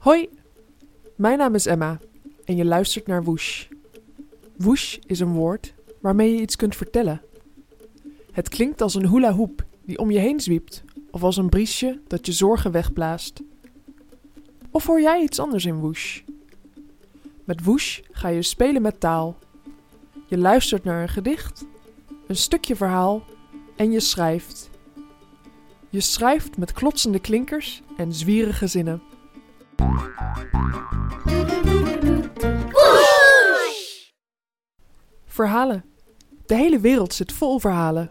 Hoi, mijn naam is Emma en je luistert naar Woosh. Woosh is een woord waarmee je iets kunt vertellen. Het klinkt als een hula hoop die om je heen zwiept, of als een briesje dat je zorgen wegblaast. Of hoor jij iets anders in Woosh? Met Woosh ga je spelen met taal. Je luistert naar een gedicht, een stukje verhaal en je schrijft. Je schrijft met klotsende klinkers en zwierige zinnen. Verhalen. De hele wereld zit vol verhalen.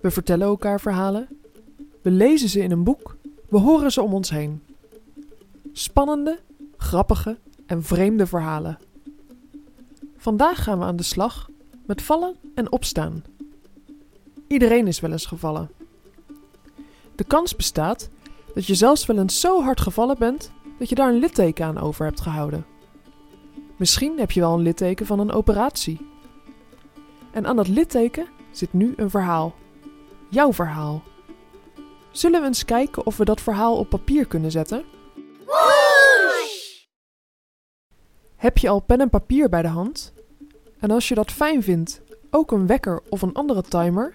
We vertellen elkaar verhalen. We lezen ze in een boek. We horen ze om ons heen. Spannende, grappige en vreemde verhalen. Vandaag gaan we aan de slag met vallen en opstaan. Iedereen is wel eens gevallen. De kans bestaat dat je zelfs wel eens zo hard gevallen bent dat je daar een litteken aan over hebt gehouden. Misschien heb je wel een litteken van een operatie. En aan dat litteken zit nu een verhaal. Jouw verhaal. Zullen we eens kijken of we dat verhaal op papier kunnen zetten? Heb je al pen en papier bij de hand? En als je dat fijn vindt, ook een wekker of een andere timer?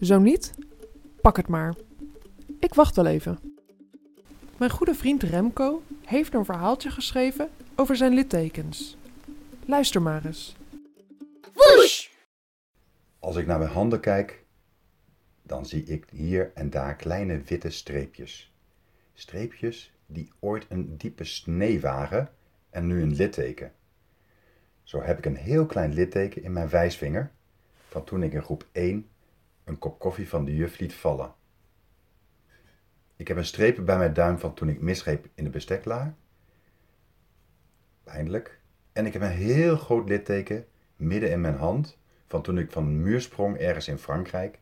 Zo niet? Pak het maar. Ik wacht wel even. Mijn goede vriend Remco heeft een verhaaltje geschreven over zijn littekens. Luister maar eens. Als ik naar mijn handen kijk, dan zie ik hier en daar kleine witte streepjes. Streepjes die ooit een diepe snee waren en nu een litteken. Zo heb ik een heel klein litteken in mijn wijsvinger van toen ik in groep 1 een kop koffie van de juf liet vallen. Ik heb een streep bij mijn duim van toen ik misgreep in de besteklaar. Pijnlijk. En ik heb een heel groot litteken midden in mijn hand van toen ik van een muur sprong ergens in Frankrijk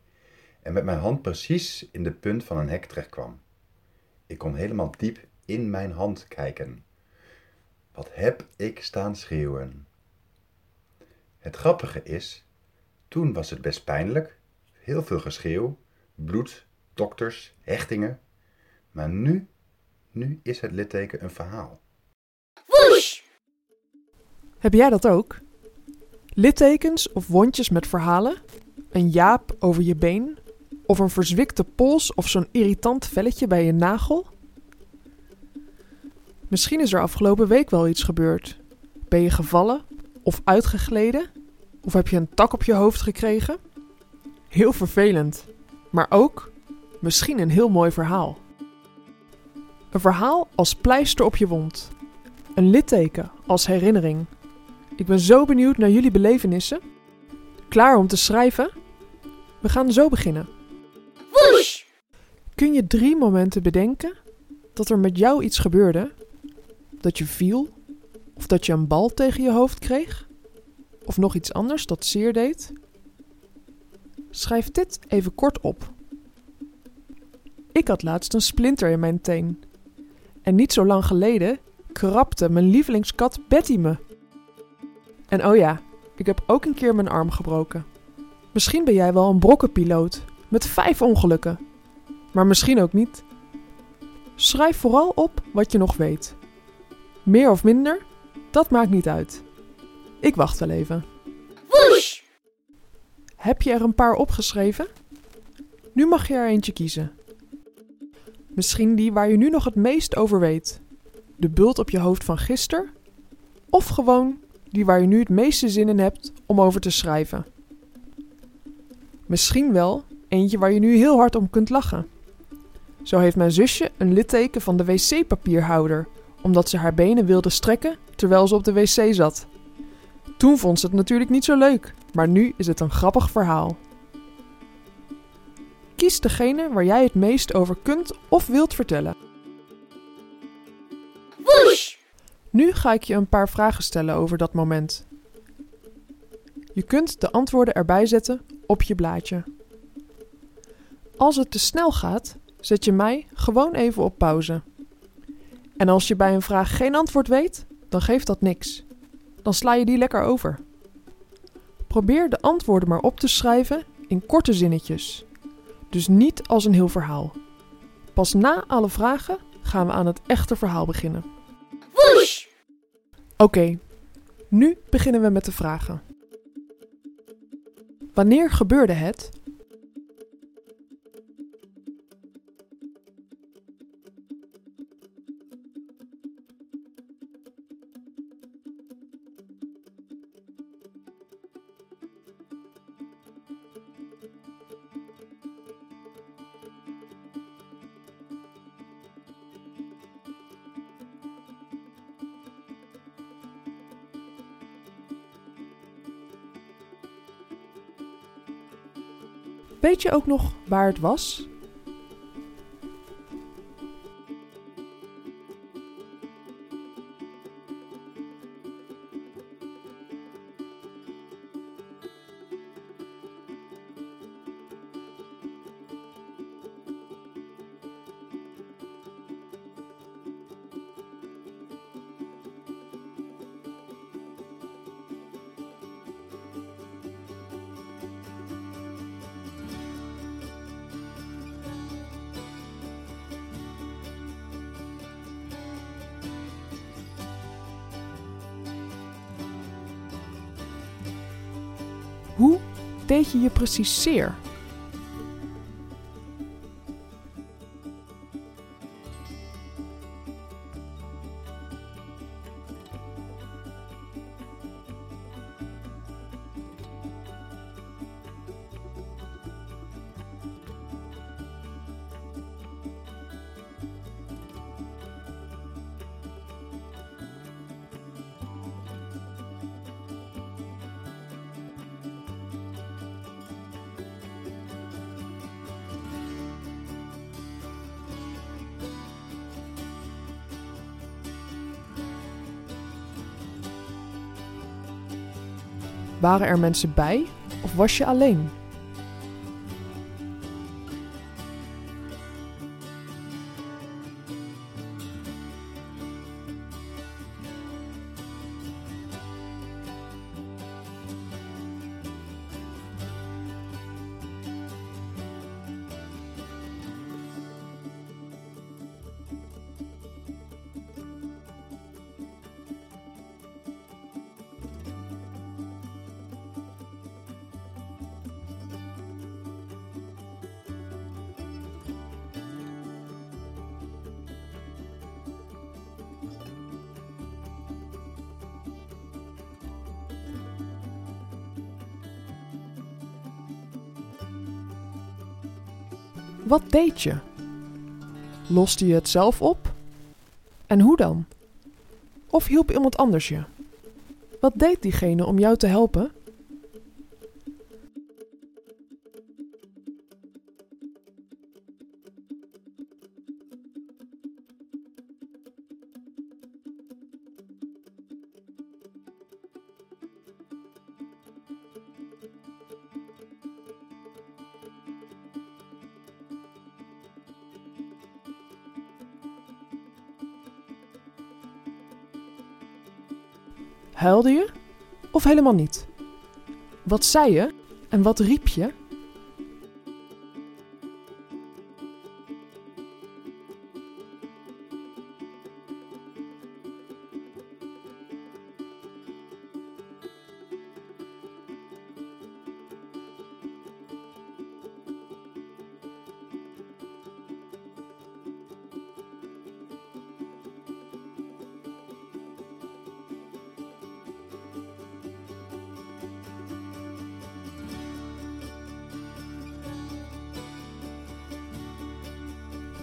en met mijn hand precies in de punt van een hek terecht kwam. Ik kon helemaal diep in mijn hand kijken. Wat heb ik staan schreeuwen? Het grappige is, toen was het best pijnlijk, heel veel geschreeuw, bloed, dokters, hechtingen. Maar nu, nu is het litteken een verhaal. Heb jij dat ook? Littekens of wondjes met verhalen? Een jaap over je been? Of een verzwikte pols of zo'n irritant velletje bij je nagel? Misschien is er afgelopen week wel iets gebeurd. Ben je gevallen of uitgegleden? Of heb je een tak op je hoofd gekregen? Heel vervelend, maar ook misschien een heel mooi verhaal. Een verhaal als pleister op je wond. Een litteken als herinnering. Ik ben zo benieuwd naar jullie belevenissen. Klaar om te schrijven? We gaan zo beginnen. Kun je drie momenten bedenken dat er met jou iets gebeurde? Dat je viel? Of dat je een bal tegen je hoofd kreeg? Of nog iets anders dat zeer deed? Schrijf dit even kort op. Ik had laatst een splinter in mijn teen. En niet zo lang geleden krabde mijn lievelingskat Betty me. En oh ja, ik heb ook een keer mijn arm gebroken. Misschien ben jij wel een brokkenpiloot met vijf ongelukken. Maar misschien ook niet. Schrijf vooral op wat je nog weet. Meer of minder, dat maakt niet uit. Ik wacht wel even. Heb je er een paar opgeschreven? Nu mag je er eentje kiezen. Misschien die waar je nu nog het meest over weet. De bult op je hoofd van gisteren? Of gewoon die waar je nu het meeste zin in hebt om over te schrijven. Misschien wel eentje waar je nu heel hard om kunt lachen. Zo heeft mijn zusje een litteken van de wc-papierhouder, omdat ze haar benen wilde strekken terwijl ze op de wc zat. Toen vond ze het natuurlijk niet zo leuk, maar nu is het een grappig verhaal. Kies degene waar jij het meest over kunt of wilt vertellen. Nu ga ik je een paar vragen stellen over dat moment. Je kunt de antwoorden erbij zetten op je blaadje. Als het te snel gaat, zet je mij gewoon even op pauze. En als je bij een vraag geen antwoord weet, dan geeft dat niks. Dan sla je die lekker over. Probeer de antwoorden maar op te schrijven in korte zinnetjes. Dus niet als een heel verhaal. Pas na alle vragen gaan we aan het echte verhaal beginnen. Woesh! Oké, nu beginnen we met de vragen. Wanneer gebeurde het? Weet je ook nog waar het was? Deed je je precies zeer? Waren er mensen bij of was je alleen? Wat deed je? Loste je het zelf op? En hoe dan? Of hielp iemand anders je? Wat deed diegene om jou te helpen? Huilde je? Of helemaal niet? Wat zei je en wat riep je?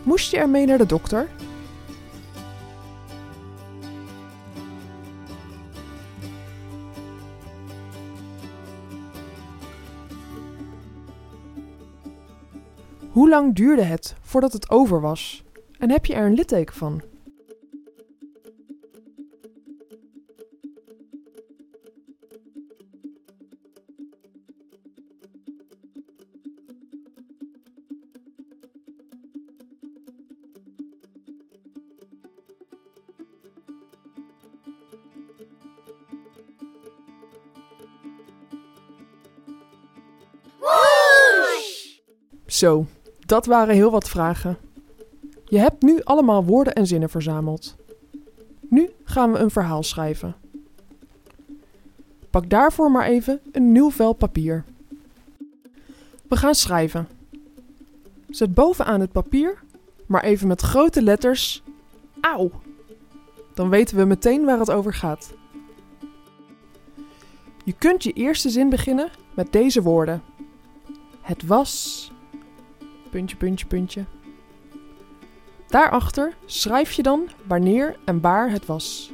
Moest je ermee naar de dokter? Hoe lang duurde het voordat het over was? En heb je er een litteken van? Zo, dat waren heel wat vragen. Je hebt nu allemaal woorden en zinnen verzameld. Nu gaan we een verhaal schrijven. Pak daarvoor maar even een nieuw vel papier. We gaan schrijven. Zet bovenaan het papier, maar even met grote letters, auw. Dan weten we meteen waar het over gaat. Je kunt je eerste zin beginnen met deze woorden. Het was. Puntje, puntje, puntje. Daarachter schrijf je dan wanneer en waar het was.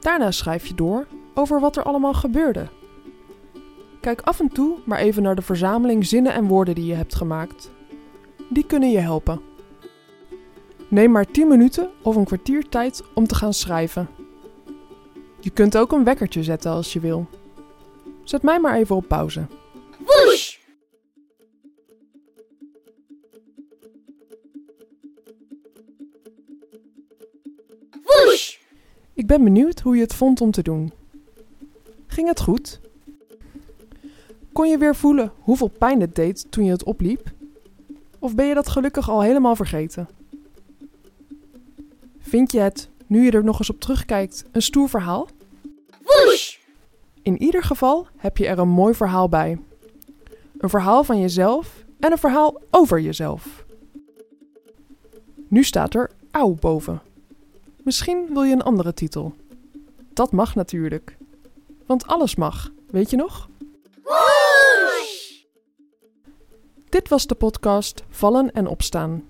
Daarna schrijf je door over wat er allemaal gebeurde. Kijk af en toe maar even naar de verzameling zinnen en woorden die je hebt gemaakt. Die kunnen je helpen. Neem maar 10 minuten of een kwartier tijd om te gaan schrijven. Je kunt ook een wekkertje zetten als je wil. Zet mij maar even op pauze. Ben benieuwd hoe je het vond om te doen. Ging het goed? Kon je weer voelen hoeveel pijn het deed toen je het opliep? Of ben je dat gelukkig al helemaal vergeten? Vind je het, nu je er nog eens op terugkijkt, een stoer verhaal? Woesh! In ieder geval heb je er een mooi verhaal bij. Een verhaal van jezelf en een verhaal over jezelf. Nu staat er auw boven. Misschien wil je een andere titel. Dat mag natuurlijk. Want alles mag, weet je nog? Woesh! Dit was de podcast Vallen en Opstaan.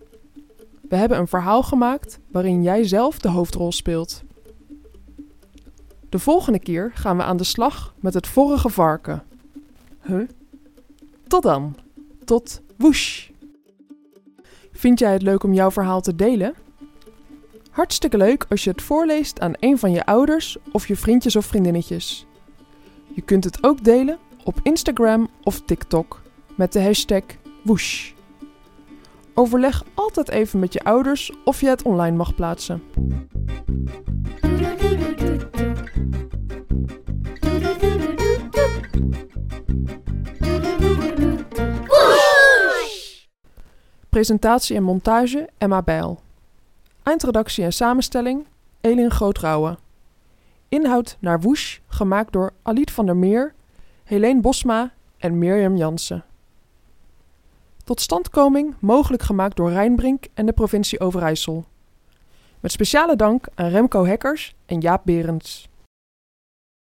We hebben een verhaal gemaakt waarin jij zelf de hoofdrol speelt. De volgende keer gaan we aan de slag met het vorige varken. Huh? Tot dan. Tot woesh. Vind jij het leuk om jouw verhaal te delen? Hartstikke leuk als je het voorleest aan een van je ouders of je vriendjes of vriendinnetjes. Je kunt het ook delen op Instagram of TikTok met de hashtag Woosh. Overleg altijd even met je ouders of je het online mag plaatsen. Presentatie en montage Emma Bijl. Eindredactie en samenstelling Elin Grootrouwe. Inhoud naar Woosh gemaakt door Aliet van der Meer, Helene Bosma en Mirjam Jansen. Totstandkoming mogelijk gemaakt door Rijnbrink en de provincie Overijssel. Met speciale dank aan Remco Hekkers en Jaap Berends.